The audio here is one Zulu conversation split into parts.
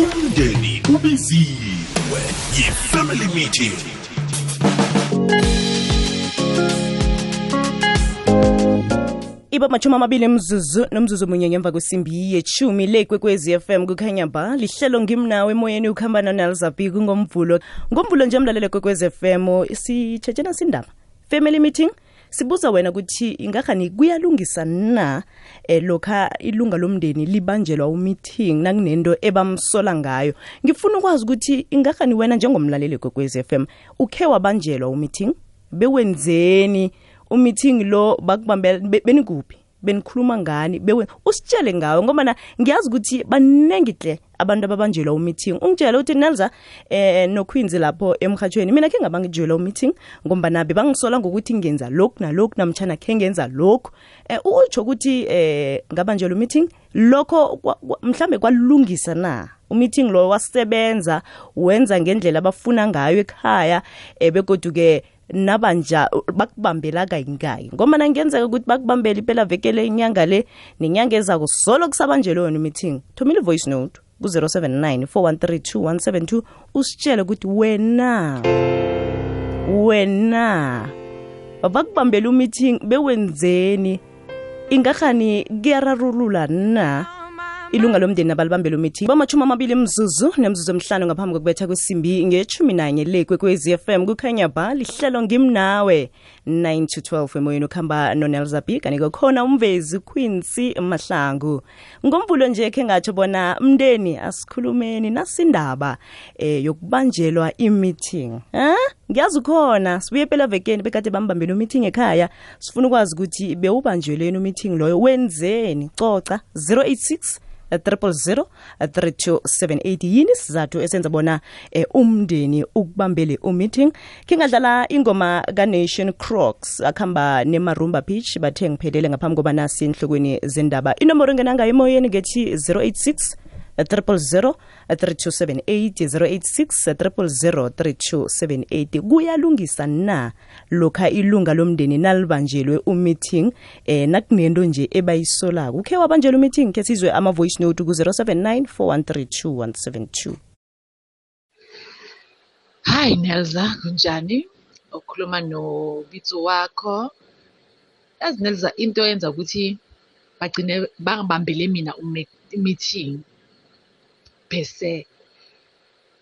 umndeni ubiziwe yi-family meeting. Iba machumi amabili mzuzu nomzuzu munye ngemva kwesimbi yechumi le kwekwezi FM kukhanya ba lihlelo ngimnawe emoyeni ukhamba nonelzabi kungomvulo ngomvulo. Nje mlalele kwekwezi FM sitshetshena sindaba. Family meeting sibuza wena ukuthi ingakhani kuyalungisa na eh, lokha ilunga lomndeni libanjelwa umeeting nakunento ebamsola ngayo? Ngifuna ukwazi ukuthi ingakhani wena njengomlaleli f m ukhe wabanjelwa umeeting? Bewenzeni umeeting lo bakubambela be- benikuphi benikhuluma ngani usitshele ngawo ngoba ngiyazi ukuthi baningi hle abantu ababanjelwa umeeting. Ungitshela ukuthi nelza eh noqueens lapho emhathweni mina khe ngabangijelwa umeeting ngoba nabe bangisola ngokuthi ngenza lokhu nalokhu namtshana khe ngenza lokhu. Eh utsho ukuthi eh ngabanjelwa umeeting lokho mhlambe kwalungisa na umeeting lo wasebenza wenza ngendlela abafuna ngayo ekhaya eh begodu-ke nabanja bakubambela kayingayi. Ngoba nangenzeka ukuthi bakubambela impela vekele inyanga le nenyanga ezako solo kusabanjelwe wona meeting thumile voice note ku-079 413 usitshele ukuthi wena wena bakubambela umeeting bewenzeni ingahani kuyararulula na ilunga lomndeni abalibambela umithi bamachumi amabili mzuzu nemzuzu emhlanu ngaphambi kokubetha kwesimbi ngechumi nanye le kwekwezi FM kukhanya ba lihlelo ngimnawe. 9 to 12 emoyeni ukuhamba nonelzabi kanike khona umvezi quincy mahlangu. Ngomvulo nje khe ngatsho bona mndeni asikhulumeni nasindaba eh yokubanjelwa i-meeting ha ngiyazi ukhona sibuye phela vekeni bekade bambambele umeeting ekhaya. Sifuna ukwazi ukuthi bewubanjelweni umeeting loyo. Wenzeni? Coca 086 triple zero three two seven eight. Yini isizathu esenza bona eh, umndeni ukubambele umeeting? Khingadlala ingoma kanation crocs akuhamba nemarumba peach bathe ngiphelele ngaphambi koba nasi enhlokweni zendaba. Inomboro engenangayo emoyeni ngethi 086 triple zero three two seven eight zero eight six triple zero three two seven eight. Kuyalungisa na lokha ilunga lomndeni nalibanjelwe umeeting eh nakunento nje ebayisolako? Ukhe wabanjelwa umeeting? Ke sizwe ama-voice note ku-079 413 2172 Hi Nelza, kunjani? Ukhuluma noBitso wakho. Yazi Nelza into eyenza ukuthi bagcine bangibambele mina ume- meeting per se.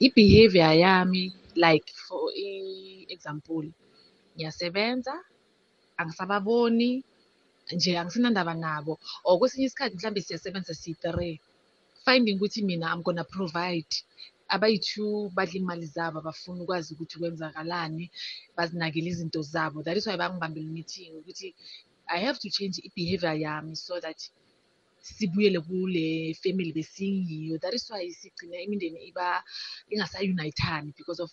I-behavior yami like for i-example ngiyasebenza angisababoni nje angisenandaba nabo or kwesinye isikhathi mhlambe siyasebenza siyi-three finding ukuthi mina I'm gonna provide abayi-two badla imali zabo abafuna ukwazi ukuthi kwenzakalani bazinakele izinto zabo that is why bangibambela meeting ukuthi i have to change i-behavior yami so that sibuyele kule family besingiyo. That is why sigcina imindeni iba ingasayunayithani because of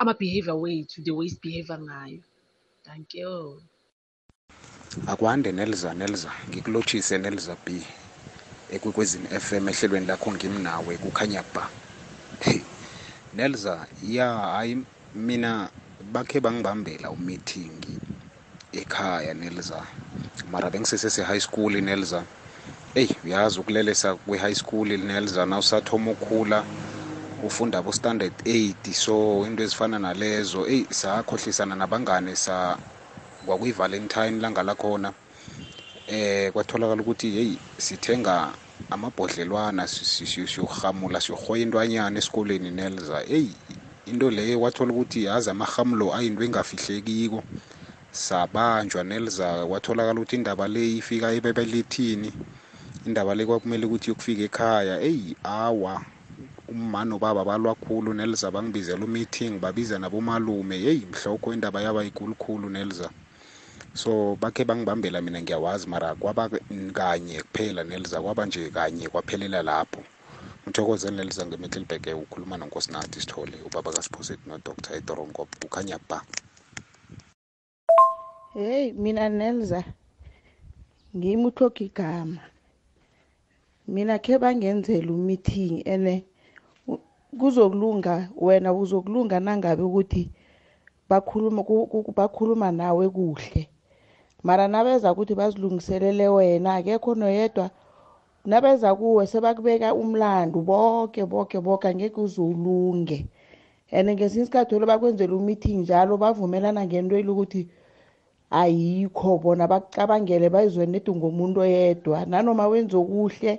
ama-behavior wethu the way sibehavior ngayo. Thank you. Akwande nelza nelza. Ngikulotshise nelza b. Ekwekwezini fm ehlelweni lakho ngimnawe kukhanya ba nelza ya hayi mina bakhe bangibambela umeeting ekhaya nelza. Mara bengisesese-high school nelza eyi uyazi ukulelesa kwe-high school nelza nawusathoma ukhula ufunda bo-standard eight so into ezifana nalezo eyi sakhohlisana nabangane sa kwakuyi-valentine langa lakhona eh kwatholakala ukuthi hey sithenga amabhodlelwana si- si- si- siyohamula siyorhoya intwanyana esikoleni nelza hey into leyo wathola ukuthi yazi amahamulo ayinto engafihlekiko sabanjwa nelza kwatholakala ukuthi indaba le ifika ebebelethini. Indaba le kwakumele ukuthi yokufika ekhaya eyi awa umma nobaba balwa khulu nelza bangibizela umeeting babiza nabomalume yeyi mhlokho indaba yaba yikulukhulu nelza. So bakhe bangibambela mina ngiyawazi mara kwaba kanye kuphela nelza kwaba nje kanye kwaphelela lapho. Ngithokoze nelza ngemittelbeke ukhuluma nonkosinathi sithole ubaba kasiphosethi nodr edorongo kukhanya ba. Hey mina Nelza ngimi utlhoga igama. Mina khe bangenzela umeeting ene kuzokulunga wena uzokulunga nangabe ukuthi bakhuluma bakhuluma nawe kuhle. Mara nabeza ukuthi bazilungiselele wena akekho noyedwa nabeza kuwe sebakubeka umlandu boke boke boke angeke uze ulunge and ngesinye isikhathi olo bakwenzela umeeting njalo bavumelana ngento elukuthi ayikho bona bakucabangele bayizwe nedi ngomuntu oyedwa. Nanoma wenze okuhle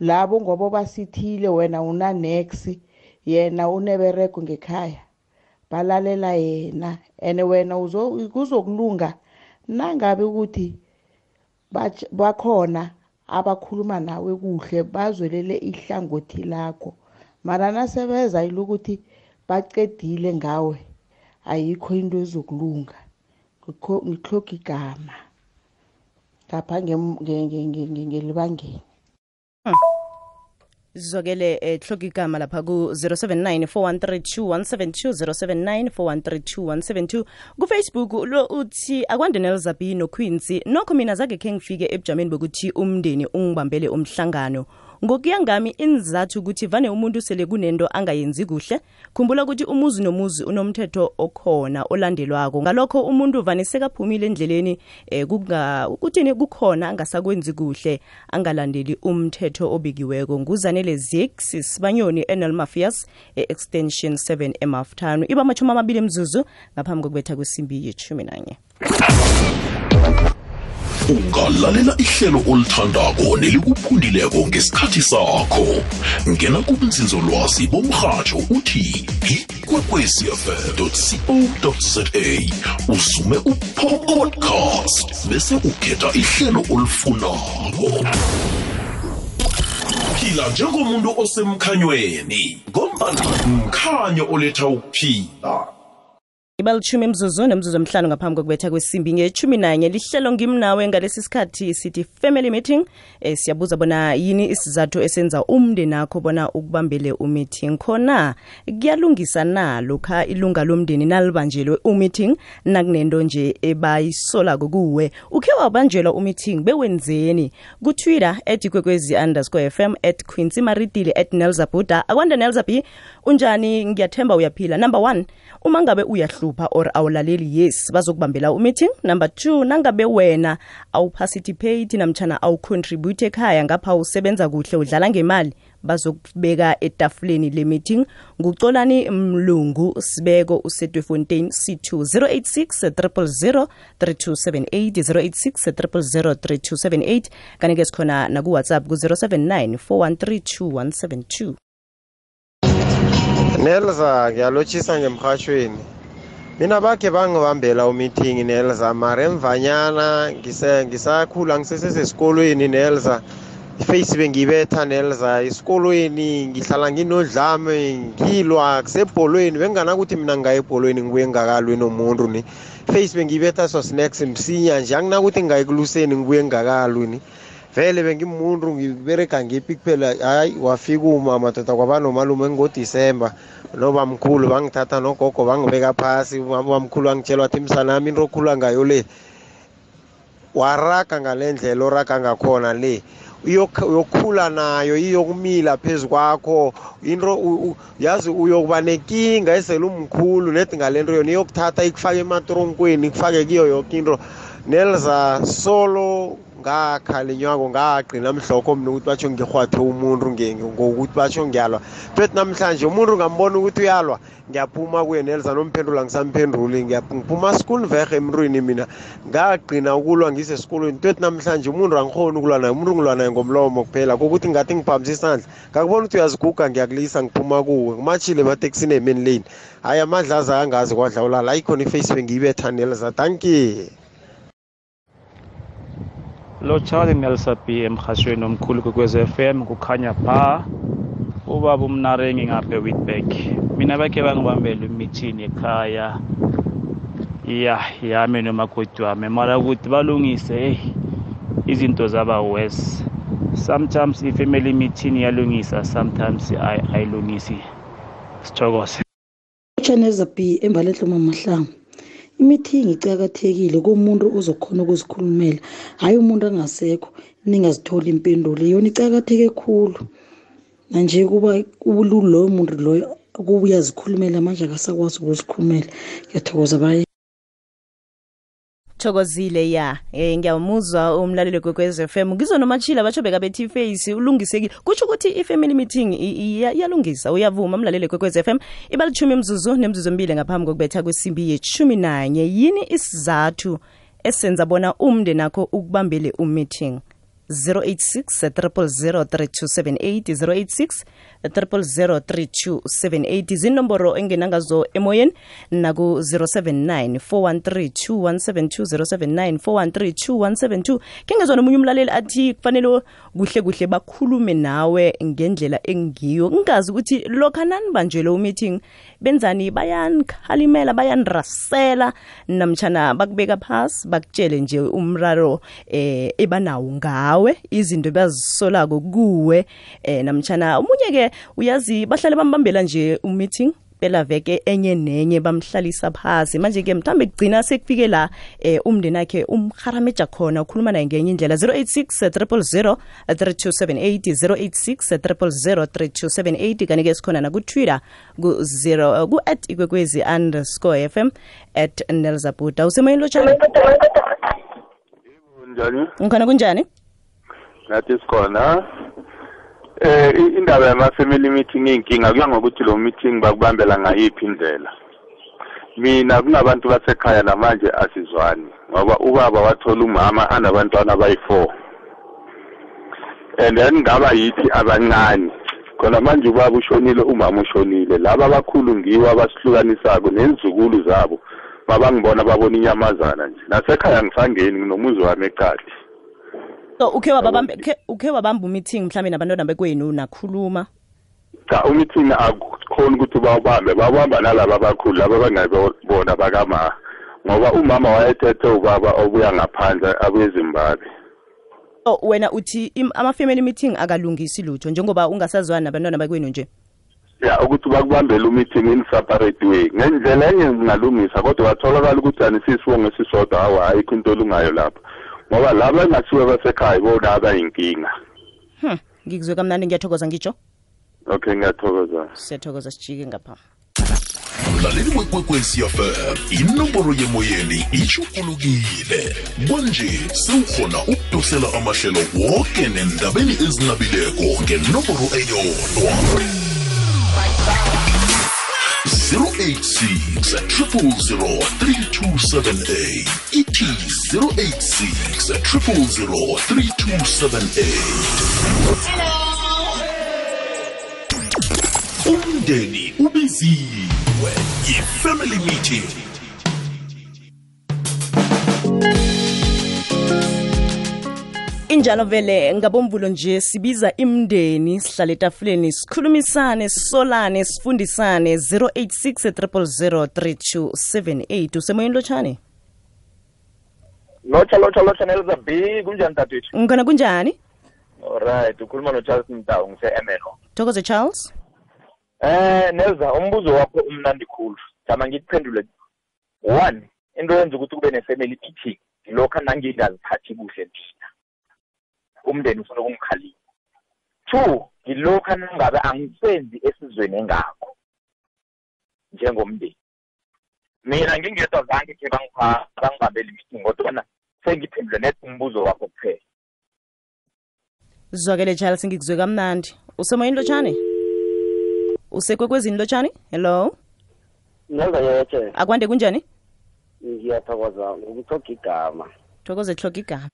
labo ngoba basithile wena unanex yena uneberego ngekhaya balalela yena. And wena kuzokulunga nangabe ukuthi bakhona abakhuluma nawe kuhle bazwelele ihlangothi lakho. Mara nasebeza ilokuthi bacedile ngawe ayikho into ezokulunga. Ngihloga igama. Ngapha ngelibangeni. Sizokele eh, hloka igama lapha ku-079 413 079 413 kufacebook lo uthi akwande nelzabi noquincy nokho mina zake khe ngifike ebujameni bokuthi umndeni ungibambele umhlangano. Ngokuya ngami inzathu ukuthi vane umuntu sele kunento angayenzi kuhle khumbula ukuthi umuzi nomuzi unomthetho okhona olandelwako. Ngalokho umuntu vane sekaphumile endleleni um kuthini? Kukhona angasakwenzi kuhle angalandeli umthetho obikiweko nguzanele zix sibanyoni enel mafias e-extension 7 emaftano iba amachumi amabili mzuzu ngaphambi kokubetha kwesimbi yeshumi nanye ungalalela ihlelo olithandako nelikuphundileko ngesikhathi sakho. Ngena kubunzinzolwazi bomrhatsho uthi ikwekwecfm co za usume upodcast bese ukhetha ihlelo olifunako. Phila njengomuntu osemkhanyweni ngombana mkhanyo oletha ukuphila. Ibalithumi mzuzu nemzuzu emhlanu ngaphambi kokubetha kwesimbi ngechumi nanye. Lihlelo ngimnawe ngalesi sikhathi sithi family meeting. E, siyabuza bona yini isizathu esenza umndeni akho bona ukubambele umeeting khona? Kuyalungisa na lokha ilunga lomndeni nalibanjelwe umeeting? Nakunento nje ebayisolako kuwe. Ukhe wabanjelwa umeeting bewenzeni? Kutwitter at ikwekwezi underscore fm at quincy maritile at nelzabuda akwanda nelzabi unjani? Ngiyathemba uyaphila. Number one uma ngabe uyahlupha or awulaleli yes bazokubambela umeeting. Number two nangabe wena awuparticipate namtshana awucontribute ekhaya ngapha usebenza kuhle udlala ngemali bazokubeka etafuleni le meeting. Ngucolani mlungu sibeko usetwefontein c2 086 000 3278 086 000 3278 kanike sikhona nakuwhatsapp ku-079 413 2172 nelza ngiyalotshisa ngemrhatshweni mina bakhe bangibambela umeeting nelza. Mara emvanyana ngisakhula ngisesesesikolweni nelza. Iface bengiyibetha nelza. Esikolweni ngihlala nginodlame ngilwa kusebholweni. Benganakuthi mina ngingaya ebholweni ngibuye ngingakalwi nomuntu ni. Face bengiyibetha so snacks msinya nje. Anginakuthi ngingaye ekuluseni ngibuye ngingakalwi ni. Vele bengimuntu ngibereka ngiphi kuphela? Hayi wafika uma madoda kwaba nomalume ngodisemba nobamkhulu bangithatha nogogo bangibeka phasi ubamkhulu angitshelwa athi msanami into okhulwa ngayo le? Waraga ngale ndlela oraga ngakhona le. Uyokhula nayo iyokumila phezu kwakho. Into yazi uyokuba nenkinga esele umkhulu nedi ngale nto yona iyokuthatha ikufake ematronkweni ikufake kiyo yoke into. Nelza solo ngakhalinywako ngagqina mhlokho mina ukuthi batsho ngirhwathe umuntu ngokuthi batsho ngiyalwa. Bethi namhlanje umuntu ngambona ukuthi uyalwa ngiyaphuma kuye nelza nomphendula ngisamphenduli ngiphuma school verhe emntwini mina ngagqina ukulwa ngisesikolweni twethi namhlanje umuntu angikhoni ukulwa naye umuntu ngilwa naye ngomlomo kuphela kokuthi ngathi ngiphakamisa isandla. Ngakubona ukuthi uyaziguga ngiyakulisa ngiphuma kuwe. Ngimashile emateksini emeni lane hhayi amadlaza angazi kwadlawulala ayikhona ifacebook ngiyibetha nelza dankie lo charlie nelsa b emhashweni omkhulu kwekwez FM kukhanya pha. Ubaba umnarengi ngapha ewitback mina bakhe bangibambela imithini ekhaya. Ya yami nomakoti wami. Mara ukuthi balungise hey izinto zaba worse. Sometimes i-family meeting iyalungisa sometimes ayilungisi. Sithokoze. Chaneza b embalehlo mamahlangu imithingi icakathekile kumuntu uzokhona ukuzikhulumela. Hhayi umuntu angasekho ningazitholi impendulo. Yona icakatheke khulu. Nanje kuba loyo muntu loyo kuba uyazikhulumela manje akasakwazi ukuzikhulumela. Ngiyathokoza baye sithokozile ya eh ngiyamuzwa umlaleli kwekwez FM ngizonomachila batsho bekabethi face ulungisekile kutsho ukuthi i-family meeting i- i- iya- iyalungisa uyavuma umlaleli kwekwez FM iba lithumi mzuzu nemzuzu mbili ngaphambi kokubetha kwesimbi yeshumi nanye. Yini isizathu esenza bona umnde nakho ukubambele umeeting? 086 3278 086 3278 zinomboro engenangazo emoyeni naku 079 413 2172 079 413 2172 ke ngezwa nomunye umlaleli athi kufanele kuhle kuhle bakhulume nawe ngendlela engiyo. Ngingazi ukuthi lokha nanibanjelwe umeeting benzani? Bayanikhalimela bayanirasela namtshana bakubeka phasi bakutshele nje umraro um ebanawo ngawe izinto bazisolako kuwe. Eh namtshana umunye ke uyazi bahlale bambambela nje umeeting pela veke enye nenye bamhlalisa phasi. Manje ke mthambe kugcina sekufike la eh umndeni wakhe umharameja khona ukhuluma naye ngenye indlela 086 000 3278 086 000 3278 kanti ke sikhona nakutwitter ku-0 ku-at ikwekwezi underscore fm at nelzabuda usemoyeni lotshani ngikhona kunjani nathi sikhona eh indaba yama-family meeting iy'nkinga kuya ngokuthi lo meeting bakubambela ngayiphi indlela. Mina kunabantu basekhaya namanje asizwani ngoba ubaba wathola umama anabantwana abayi-four. And then ngaba yithi abancane. Khona manje ubaba ushonile umama ushonile. Laba abakhulu ngiwo abasihlukanisako nenzukulu zabo. Babangibona babona inyamazana nje. Nasekhaya ngisangeni nginomuzi wami eqadi. So ukhe wababambe ukhe- wabamba umeeting mhlawumbe nabantwana bekwenu nakhuluma? Cha umeeting akukhona ukuthi bawubambe bawubamba nalaba abakhulu laba bangabona bakama ngoba umama wayethethe ubaba obuya ngaphandle abuye ezimbabwe. So wena uthi ama-family meeting akalungisi lutho njengoba ungasazwani nabantwana bakwenu nje? Ya ukuthi bakubambele umeeting in separate way. Ngendlela enye zingalungisa kodwa watholakala ukuthi anisisibongo esisodwa hawa ayikho into olungayo lapho. Ngoba laba engasiwe basekhaya bona abayinkinga hm ngikuzwe kamnandi ngiyathokoza ngitsho? Okay ngiyathokoza. Siyathokoza sijike ngapha. Mlaleli wekwekwezi fm inomboro yemoyeni ichukulukile kwanje sewukhona ukudosela amahlelo woke nendabeni ezinabileko ngenomboro eyodwa 086 000 3278 ithi 086 000 3278 umndeni ubiziwe yi-family meeting injalo vele ngabomvulo nje sibiza imndeni sihlale etafuleni sikhulumisane sisolane sifundisane 086 3278 usemoyeni lotshane? Lotsha lotsha lotsha nelza b. Kunjani dadethu ngikhona kunjani? Alright ukhuluma no-charles mtawu ngise-emelo thokoze charles? Eh nelza umbuzo wakho umnandi khulu. Jama ngikuphendule. One into yenza ukuthi kube ne-family meeting nangingaziphathi kuhle mina umndeni ufuna ukungikhalima. Two ngilokhu nangabe angisenzi esizweni engakho njengomndeni. Mina ngingedwa zange khe bangipha- bangibambele i-meeting kodwana sengiphendule net umbuzo wakho kuphela. Zwakele charles ngikuzwe kamnandi. Usemoyeni lotshani? Usekwekwezini lotshani? Hello? Nelza yetshe akwande kunjani? Ngiyathokoza ngokuthoga igama. Thokoze hloga igama.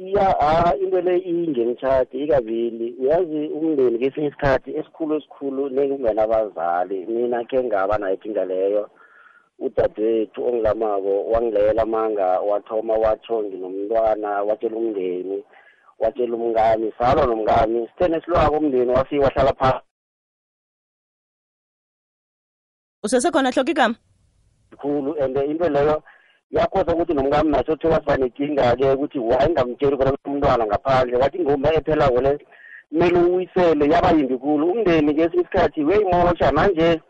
Ya ah into le ingenitshati ikabili. Uyazi umndeni kesinye isikhathi esikhulu esikhulu nekungenabazali mina ke ngaba nayo inkinga leyo. Udadewethu ongilamako wangilela amanga wathoma watsho nginomntwana watshela umndeni watshela umngani salwa nomngani. Sithene silwako umndeni wafika wahlala phasi usesekhona hloga igama? Khulu and into leyo yakhosa ukuthi nomkami naso uthe wasiba nenkinga-ke ukuthi wayingamtsheli khona umntwana ngaphandle? Wathi ngoma ephelako le kumele uyisele yaba yimbi khulu. Umndeni kesinye isikhathi weyimosha manje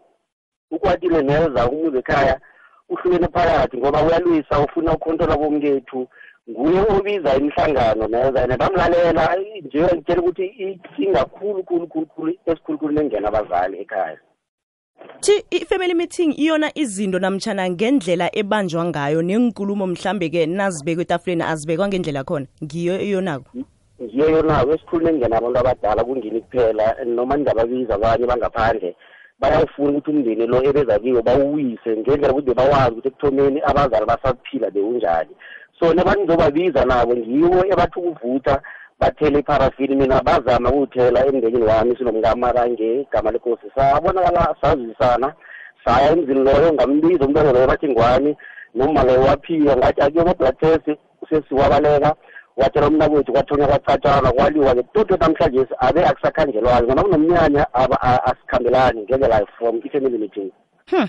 ukwatile neza umuzi ekhaya uhlukene phakathi ngoba uyalwisa ufuna ukhontrola bomkethu nguye obiza imihlangano neza and bamlalela nje ngitshela ukuthi inkinga khulu khulu khulu khulu esikhulukhulu nengena abazali ekhaya. Thi i-family meeting iyona izinto namtshana ngendlela ebanjwa ngayo nenkulumo mhlambe-ke nazibekwa etafuleni azibekwa ngendlela khona? Ngiyo iyonako ngiyo yonako esikhulumeni ngenabantu abadala kungini kuphela noma ningababiza abanye bangaphandle bayawufuna ukuthi umndeni lo ebeza kiwo bawuwise ngendlela ukuthi bawazi ukuthi ekuthomeni abazali basaphila bewunjani. So nabantu nizobabiza nabo ngiwo ebathi ukuvutha bathele iparafini mina bazama ukuwuthela emndenini wami sinomkamara ngegama lenkosi sabonakala sazisana saya emzini loyo ngambiza umntwana loyo bathi ngwani? Noma loyo waphika ngathi akuyo-blood test usesiwabaleka. Watshela umnakwethu kwathonywa kwacatshana kwaliwa-ke toto namhlanje abe akusakhanjelwani ngona kunomnyanya asikhambelani ngeke la from i-family meeting. Hmm.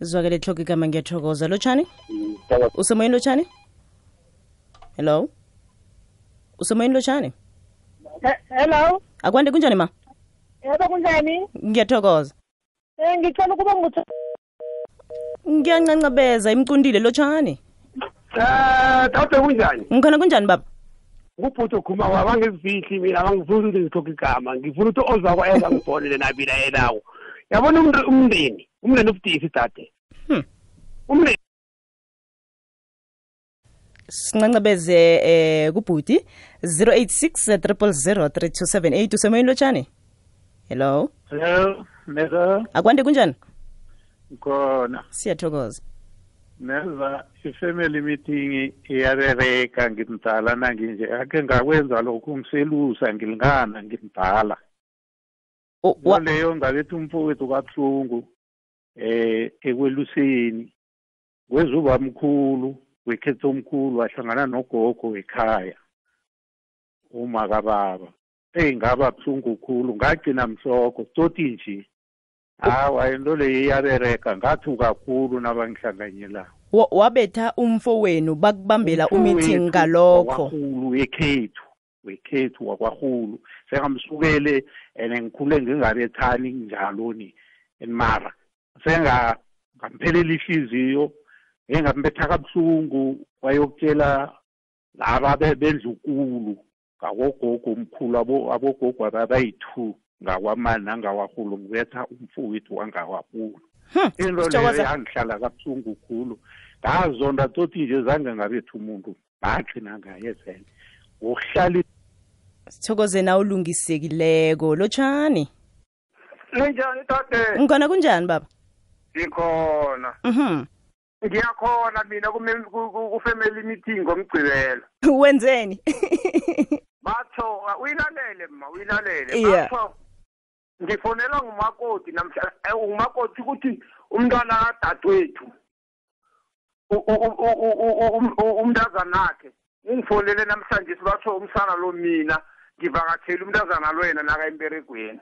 zwakele hloko igama ngiyathokoza. Lotshani Mm, usemoyeni lotshani hello usemoyeni lotshani hello akwande kunjani ma yebo kunjani ngiyathokoza um ngicela ukuba ngutho ngiyancancabeza imcundile lotshani Eh, tawude kunjani? ngikhona kunjani baba Ngubhuti khuma wabangizifihli mina abangifuni ukuthi ngithoke igama. Ngifuna ukuthi ozako eza ngibonele nabila yenawo. Yabona umnd- umndeni, umndeni ubudisi dade. Hmm. Umndeni sincancabeze eh kubhuti 086 000 3278 usemoyeni lotshani? Hello? Hello, neza akwande kunjani? Khona. Siyathokoza. Neza i-family meeting iyabereka ngimdala nanginje. Ake ngakwenza lokhu ngiselusa ngilingana ngimdala. Leyo ngabethi umfowethu kabuhlungu eh ekweluseni. Kwezuba mkhulu. Wekhetho omkhulu wahlangana nogogo wekhaya uma kababa eyi ngaba buhlungu khulu ngagcina mhloko toti nje hawa into leyo iyabereka ngathu kakhulu nabangihlanganyela. Wa- wabetha umfowenu bakubambela umeeting ngalokho. wakwahulu wekhethu wekhethu wakwahulu. Sengamsukele and ngikhule ngingabethani njalo ni mara senga ngamphelela ihliziyo engambetha kabuhlungu wayokutshela laba be- bendlukulu ngakogogo omkhulu abo- abogogo ababayi-two ngakwamani nangawahulu ngibetha umfowethu wangawahulu into leyo yangihlala kabuhlungu khulu. Ngazonda toti nje zange ngabetha umuntu ngagcina ngaye vele ngokuhlala sithokoze na ulungisekileko lotshani? Ninjani tate? ngikhona kunjani baba? Ngikhona. mhm. Ngiyakhona mina ku-family meeting ngomgcibelo. wenzeni Batho uyilalele ma uyilalele. Batho ngifonelwa ngumakoti namhla eh, ngumakoti ukuthi umntwana kadadewethu um- u- umntazana wakhe ungifonele namhlanje sibatho umsana lo mina ngivakathela umntazana lo yena naka emberegweni.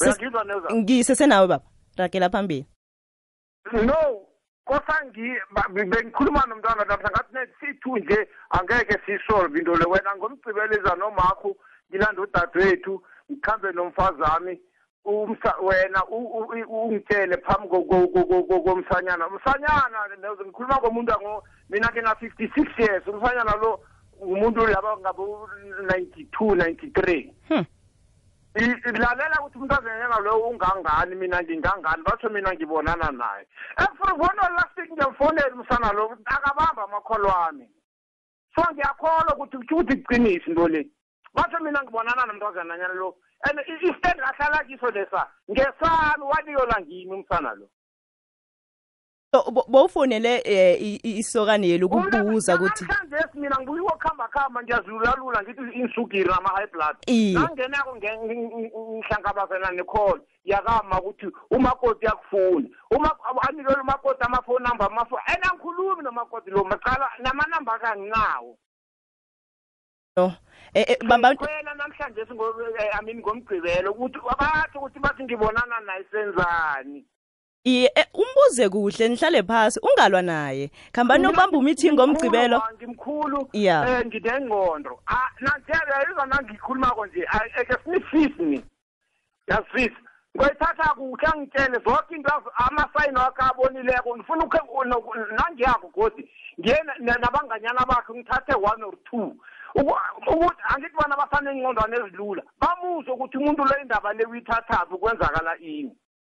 Uyangizwa neza? ngisesenawe baba rakela phambili no kosangi bengikhuluma nomntwana lapha ngathi net sithu nje angeke sisolve into le. Wena ngomgcibeleza nomakho ngilanda udadewethu ngikhambe nomfazi wami umsa wena ungitshele phambi ko- ko- ko- ko- ko- komsanyana. Umsanyana ngikhuluma komuntu ango mina ke na 56 years. Umsanyana lo umuntu laba ngabo 92 93 I- lalela ukuthi umntazanyana loyo ungangani mina ngingangani batho mina ngibonana naye efrivona last week ngiyamfonela umsana lo akabamba amakholo wami so ngiyakholwa ukuthi kutho ukuthi kuqinise into le batho mina ngibonana nomntazananyana lo and istand ahlala kiso lesa ngesami waliyola ngimi umsana lo bowufonele eh, i- i- isokane yelo ukubuza ukuthi namhlanje mina ngibuye ukuhamba khamba ngiyazilulalula ngithi insukiri nama-high blood. Iye. nangenako nge- ngi- ngi- ngihlangabezana nekholo yakama ukuthi umakoti yakufuna Uma- anikele umakoti amafoni number amafoni and angikhulumi nomakoti lo macala namanamba akanginawo. No eh, eh, bamba khwela namhlanje singo- eh, I mean ngomgqibelo ukuthi abathi ukuthi bathi ngibonana naye senzani? Iye eh, umbuze kuhle nihlale phasi ungalwa naye. Khambani nobamba umeeting ngomgcibelo Ngimkhulu, ngimkhulu Yeah. eh nginengqondo. Ah nanjela yiza nangikhulumako nje ay- ake sinifisi ni yasifisi ngoyithatha kuhle angitshele zonke into azo- amasayini wakhe abonileko ngifuna ukhe- no- nangiyako godi ngiye na- na- nabanganyana bakhe ngithathe one or two. Uku- ukuthi angithi bona basanengqondwane ezilula. Bamuzwe ukuthi umuntu le indaba le uyithathaphi kwenzakala ini?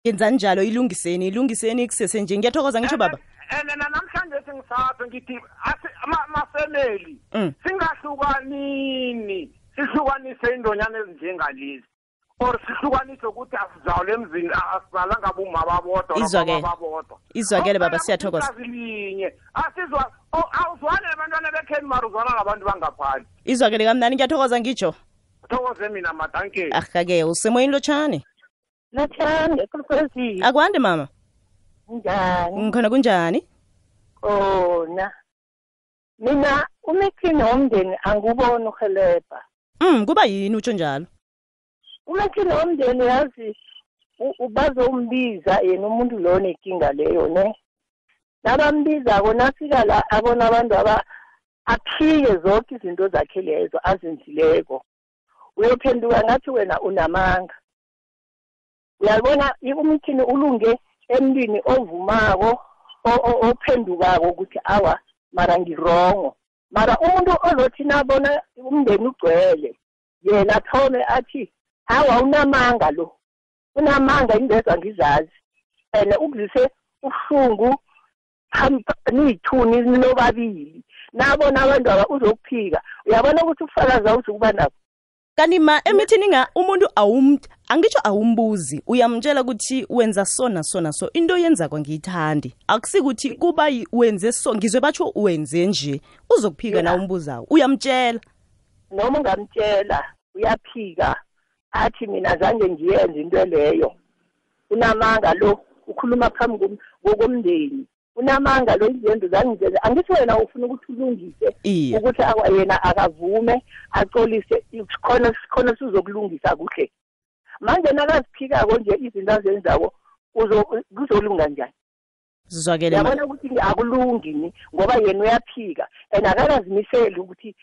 Yenzani njalo ilungiseni ilungiseni kusese nje. Ngiyathokoza ngisho baba. And namhlanje singisaphe ngithi mafemeli Mm. singahlukanini sihlukanise indonyana ezinjengalezi or sihlukanise ukuthi asizawule emzini asizalanga buma babodwa babodwa. Izwakele baba siyathokoza. linye asizwa awuzwane abantwana bekheni mari uzwana ngabantu bangaphali izwakele kamnani ngiyathokoza ngitsho thokoze mina madankeni ahake usemoyini lotshani Nathande kukwezi akwande mama? Njani? Ngikhona kunjani? Khona. Mina umithini womndeni anguboni uhelebha mm kuba yini? Utsho njalo. Umithini womndeni yazi u- u- bazombiza yena umuntu lo onenkinga leyo ne? Nabambizako nafika la abona abantu aba aphike zonke izinto zakhe lezo azenzileko. Uyophenduka ngathi wena unamanga uyabona umithini ulunge emntwini ovumako ophendukako ukuthi awa mara ngirongo. Mara umuntu ozothi nabona umndeni ugcwele yena athome athi hawa unamanga lo unamanga indezwa ngizazi. And ukuzise ubuhlungu niyithuni nilobabili nabona abantu aba uzokuphika uyabona ukuthi ubufakazi awuzukuba nabo. Kanti ma emithini nga umuntu awum angitsho awumbuzi. Uyamtshela ukuthi wenza so na so na so into oyenzako ngiyithandi. Akusikuthi kuba yi- wenze so ngizwe batsho wenze nje uzokuphika na umbuzako. Uyamtshela noma ungamtshela uyaphika. Athi mina zange ngiyenze into leyo. Unamanga lo ukhuluma phambi kom- kokomndeni unamanga lo izenzo zangizenze angithi wena ufuna ukuthi ulungise ukuthi yena akavume axolise khona khona sizokulungisa kuhle. Manje nakaziphikako nje izinto azenzako uzo- kuzolunga njani? Zizwakele ma yabona ukuthi akulungi ni ngoba yena uyaphika and akakazimiseli ukuthi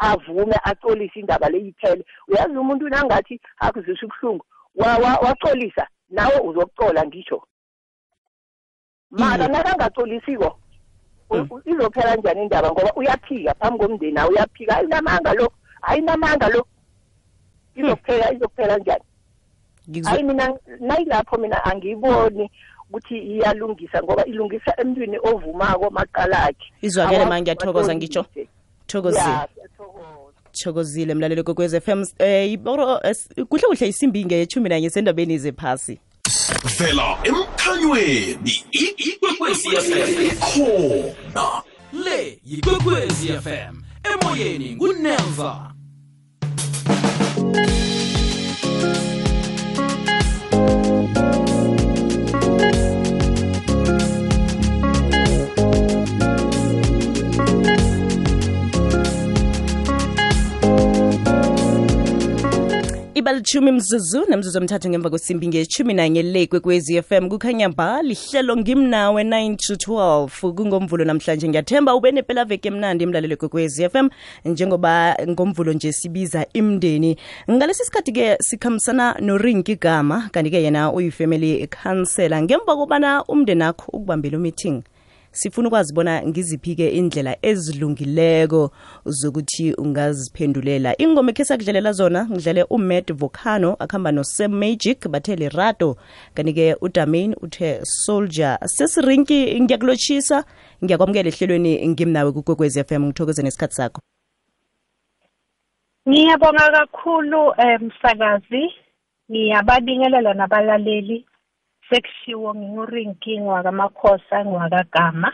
avume axolise indaba le iphele. Uyazi umuntu nangathi akuzwisa ubuhlungu wa- wa- waxolisa nawe uzokucola ngisho mara nakangacolisiko u- u- izophela njani indaba? Ngoba uyaphika phambi komndeni awo uyaphika ayinamanga lo ayinamanga lo. Izokuphela izokuphela njani? Hayi mina nayilapho mina angiyiboni ukuthi iyalungisa ngoba ilungisa emntwini ovumako maqalakhe. Izwakele ma ngiyathokoza ngitsho. Thokozile. thokozile mlalelo kokwez f m eh kuhle kuhle isimbi ngeyeshumi nanye sendabeni zephasi vela emkhanyweni ikwekwezi fm khona. Le yikwekwezi fm emoyeni ngunelva ibalithumi mzuzu namzuzu omthathu ngemva kwesimbi ngeshumi nanye le kwekwezi fm kukhanya ba lihlelo ngimnawe 9 to 12 kungomvulo namhlanje. Ngiyathemba ube nepelaveke emnandi emlalelo kwekwezi fm njengoba ngomvulo nje sibiza imndeni ngalesi sikhathi-ke sikhambisana norink igama kanti-ke yena uyifamily counselor. Ngemva kobana umndeni akho ukubambela umeeting sifuna ukwazi bona ngiziphi-ke indlela ezilungileko zokuthi ungaziphendulela. Ingoma ekhe sakudlalela zona ngidlale umat vocano akuhamba nosam magic bathe rato kanti-ke udamain uthe soldier. Sesirinki ngiyakulotshisa ngiyakwamukela ehlelweni ngimnawe kukwekwez f m. Ngithokoze nesikhathi sakho. Ngiyabonga kakhulu um msakazi. Ngiyababingelela nabalaleli. Sekushiwo ngingurinki ngwakamakhosa ngwakagama.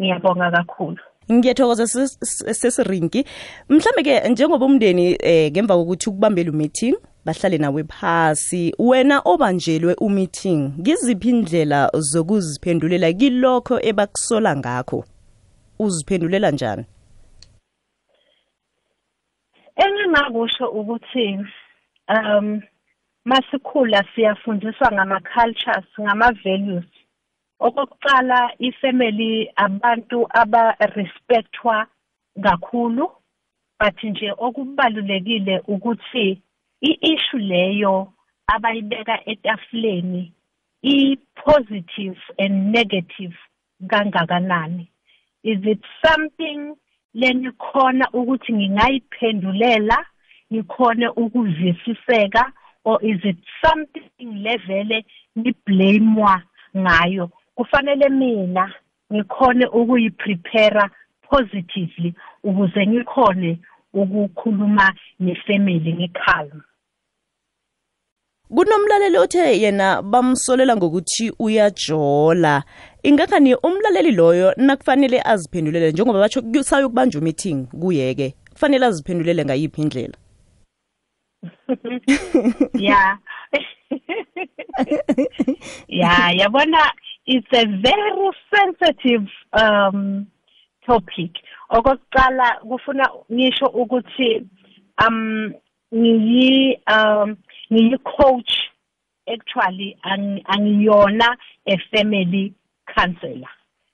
Ngiyabonga kakhulu. ngiyathokoza ses- ses- sesirinki mhlambe-ke njengoba umndeni eh ngemva kokuthi ukubambele umeeting bahlale nawe phasi wena obanjelwe umeeting ngiziphi indlela zokuziphendulela kilokho ebakusola ngakho uziphendulela njani Engingakusho ukuthi um masikhula siyafundiswa ngama cultures, ngama values. Okokuqala ifamily abantu aba respectwa kakhulu but nje okubalulekile ukuthi i-issue leyo abayibeka etafuleni i-positive and negative kangakanani is it something lenikhona ukuthi ngingayiphendulela ngikhone ukuvisiseka or is it something levele ngiblamewa ngayo? Kufanele mina ngikhone ukuyiprepare positively ukuze ngikhone ukukhuluma nefamily ngikhalm kunomlaleli othe yena bamsolela ngokuthi uyajola. Ingakhani umlaleli loyo nakufanele aziphendulele njengoba batsho sayokubanjwa meeting kuyeke? Kufanele aziphendulele ngayiphi indlela? yeah. Yeah yabona it's a very sensitive um topic. Okokuqala kufuna ngisho ukuthi um ngiyi um ngiyi coach actually angiyona a family counselor.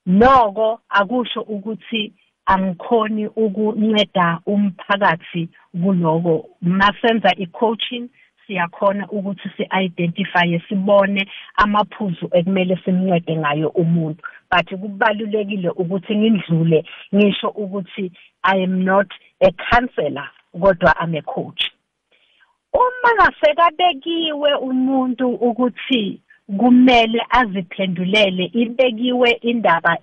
Noko akusho ukuthi angikhoni ukunceda umphakathi kuloko. Masenza i-coaching siyakhona ukuthi si-identifye sibone amaphuzu ekumele simncede ngayo umuntu. But kubalulekile ukuthi ngindlule ngisho ukuthi i am not a counselor kodwa am a coach. Uma ngasekabekiwe umuntu ukuthi kumele aziphendulele ibekiwe indaba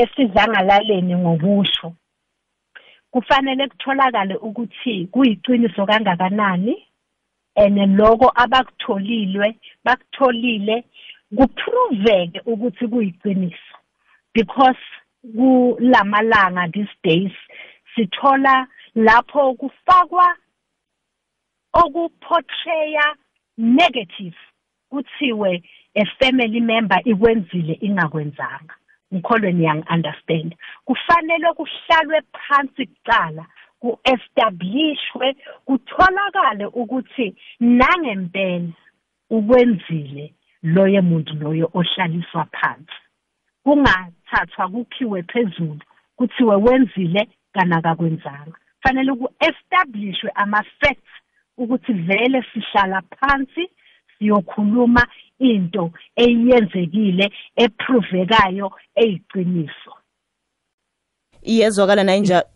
esidlangalaleni ngokusho. Kufanele kutholakale ukuthi kuyiqiniso kangakanani and lokho abakutholilwe bakutholile kuproveke ukuthi kuyiqiniso because kulamalanga these days sithola lapho kufakwa okuportraya negative kuthiwe a family member ikwenzile ingakwenzanga. Ngikholwe niyangi-understand kufanele kuhlalwe phansi kuqala ku-establishwe kutholakale ukuthi nangempela ukwenzile loyo muntu loyo ohlaliswa phansi. Kungathathwa kukhiwe phezulu kuthiwe wenzile kana kakwenzanga fanele ku-establishwe ama-facts ukuthi vele sihlala phansi siyokhuluma into eyenzekile eprovekayo eyiqiniso. Iyezwakala nayinjalo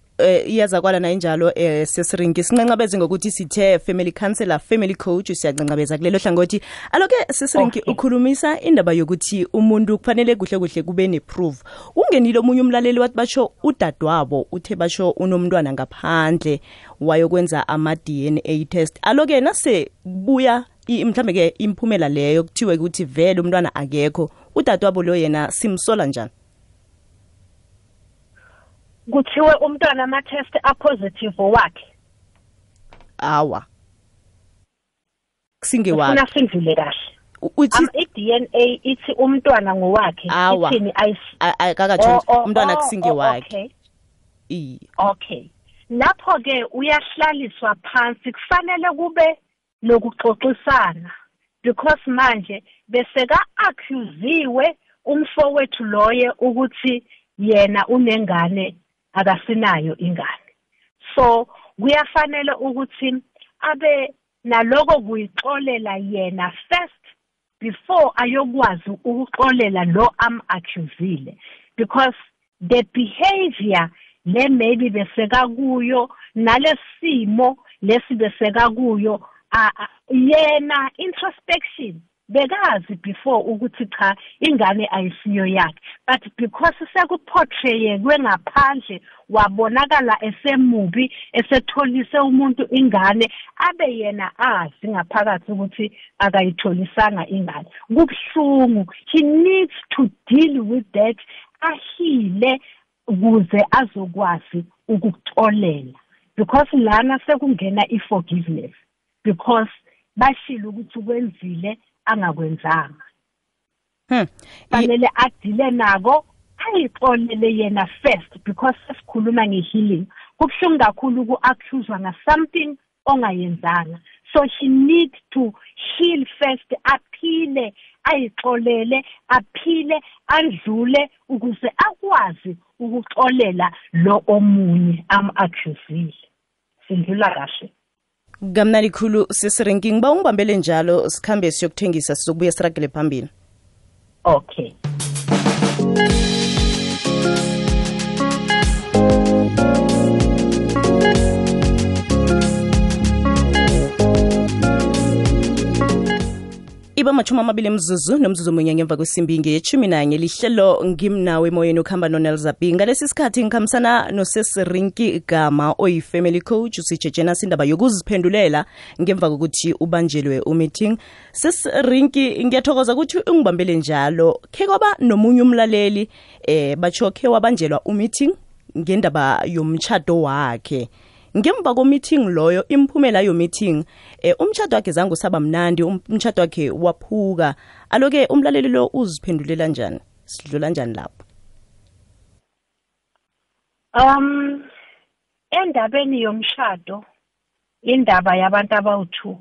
iyazakwala nayinjalo um sesiringi. Sincancabeze ngokuthi sithe family counselor family coach siyancancabeza kulelo hlangothi. Aloke sesiringi okay. ukhulumisa indaba yokuthi umuntu kufanele kuhle kuhle kube neproof. Ungenile omunye umlaleli wathi basho udadwabo uthe basho unomntwana ngaphandle wayokwenza ama-dna test. Aloke nase buya mhlambe ke imphumela leyo kuthiwe ukuthi vele umntwana akekho udadewabo lo yena simsola njani? Kuthiwe umntwana ama-test apositive wakhe awa. Singewakhe funa sindlule kahle. Uthi i-DNA ithi umntwana ngowakhe awa. ithini akakatsho umntwana kusingewakhe. okay. Lapho ke uyahlaliswa phansi kufanele kube nokuxoxisana because manje bese ka-accusiwe umfowethu loye ukuthi yena unengane akasinayo ingane. So kuyafanele ukuthi abe naloko kuyixolela yena first before ayokwazi ukuxolela lo am-accusile because the behavior le maybe beseka kuyo nalesimo lesi beseka kuyo yena introspection bekazi before ukuthi cha ingane ayisiyo yakhe. But because sekuportrayekwe ngaphandle wabonakala esemubi esetholise umuntu ingane abe yena azi ngaphakathi ukuthi akayitholisanga ingane. Kubuhlungu he needs to deal with that ahile ukuze azokwazi ukuxolela because lana sekungena i-forgiveness. Because bashilo ukuthi ukwenzile angakwenzanga. Hmm. Fanele adile nako ayixolele yena first because sesikhuluma nge-healing kubuhlungu kakhulu uku-accuswa nga-something ongayenzanga. So he need to heal first aphile ayixolele aphile adlule ukuze akwazi ukuxolela lo omunye am-accusile. Sindlula kahle. Kamnandi khulu ngiba ungibambele njalo sikhambe siyokuthengisa sizokubuya siragele phambili. Okay iba machumi amabili emzuzu nomzuzu munye ngemva kwesimbi ngeyeshumi nanye lihlelo ngimnawe emoyeni ukuhamba nonelzabi ngalesi sikhathi ngikhambisana nosesirinki gama. Oyi-family coach usitshetshenasi sindaba yokuziphendulela ngemva kokuthi ubanjelwe umeeting. Sesirinki ngiyathokoza ukuthi ungibambele njalo. Khe kwaba nomunye umlaleli eh batsho khe wabanjelwa umeeting ngendaba yomtshato wakhe ngemva komeeting loyo imphumela yomeeting eh umtshado wakhe zange usaba mnandi um- umtshado wakhe waphuka. Aloke umlaleli lo uziphendulela njani? Sidlula njani lapho? Um endabeni yomshado indaba yabantu abawu2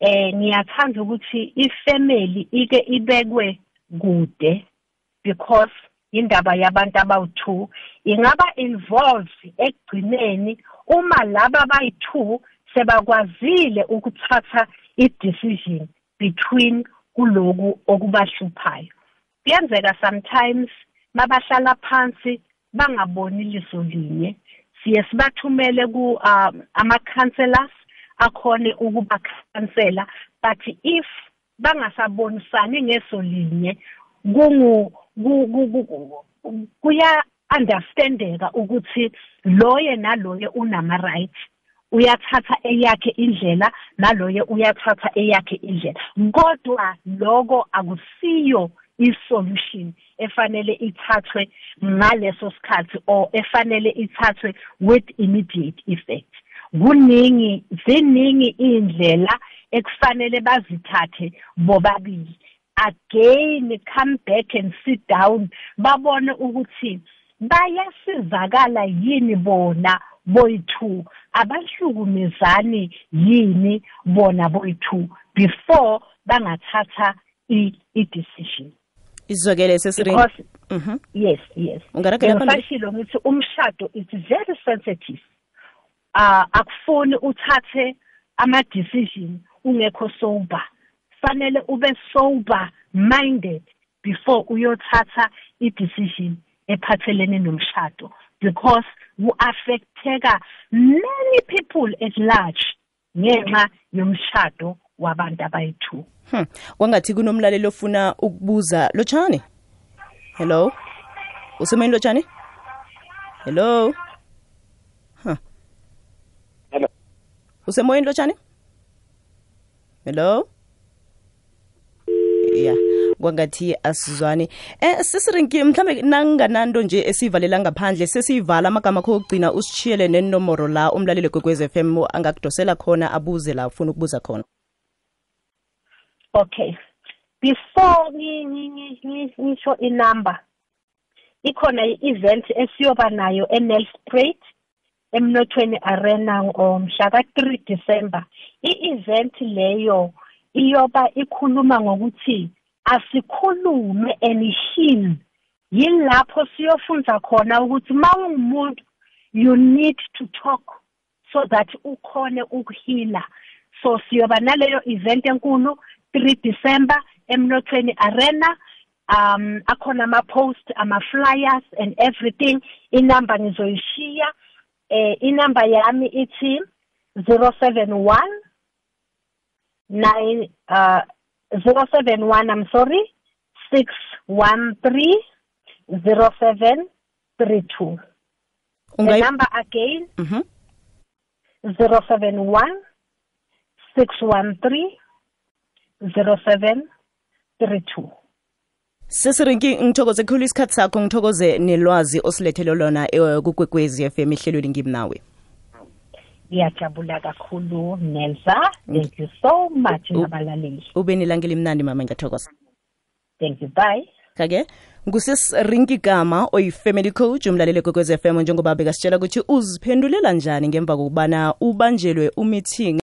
eh ngiyathanda ukuthi ifamily ike ibekwe kude because indaba yabantu abawu2 ingaba involved ekugcineni uma laba bayi2 sebakwazile ukuthatha i-decision between kuloku okubahluphayo. Kuyenzeka sometimes mabahlala phansi bangaboni liso linye. Siye sibathumele ku um, ama-counselors akhone ukubakhansela but if bangasabonisani ngeso linye kuya understandeka ukuthi loye naloye unama rights uyathatha eyakhe indlela naloye uyathatha eyakhe indlela. Kodwa lokho akusiyo isolution efanele ithathwe ngaleso sikhathi or efanele ithathwe with immediate effect. Kuningi ziningi indlela ekufanele bazithathe bobabili. Again come back and sit down babone ukuthi bayasizakala yini bona boyi-two? Abahlukumezani yini bona boyi-two before bangathatha i- i-decision? Izwakele sesirinki because mhm. yes yes. Ngisashilo ngithi umshado is very sensitive. Uh akufuni uthathe ama decision ungekho sober. Fanele ube sober minded before uyothatha i decision ephathelene nomshado because u-affecteka many people at large ngenxa yomshado wabantu abayi-two Hmm. Kwangathi kunomlaleli ofuna ukubuza lotshani. Hello. Usemoyeni lotshani? Hello. Huh. Hello. Usemoyeni lotshani? Hello. Yeah. Kwangathi asizwani eh sisirinki mhlambe nangananto nje esivalela ngaphandle sesiyivala amagama akho okugcina usishiyele nenomoro la umlaleli kwekwez FM angakudosela khona abuze la ufuna ukubuza khona. Okay. Before ngi- ngi- ngi- ngi- ngisho inumber ikhona i-event esiyoba nayo eNelspruit emnothweni arena ngomhla ka-3 December. I-event leyo iyoba ikhuluma ngokuthi asikhulume and heal yilapho siyofunda khona ukuthi ma ungumuntu you need to talk so that ukhone ukuhila. So siyoba naleyo event enkulu 3 December emnothweni arena. Um akhona ama post ama flyers and everything. Inamba ngizoyishiya eh inamba yami ithi 071 9 uh 071 I'm sorry 613 0732 the Ungayi- number again Mhm. 071 613 0732 sesirinki ngithokoze khulu isikhathi sakho ngithokoze nelwazi osilethele lona eh, kukwekwezi FM ihlelweni ngimnawe. Ngiyajabula kakhulu nelsa thank you so much nabalaleli ube nelanga elimnandi mama ngiyathokoza. Thank you bye. Kake ngusisirinki gama oyi-family coach umlaleli kwekwez FM njengoba bekasitshela ukuthi uziphendulela njani ngemva kokubana ubanjelwe umeeting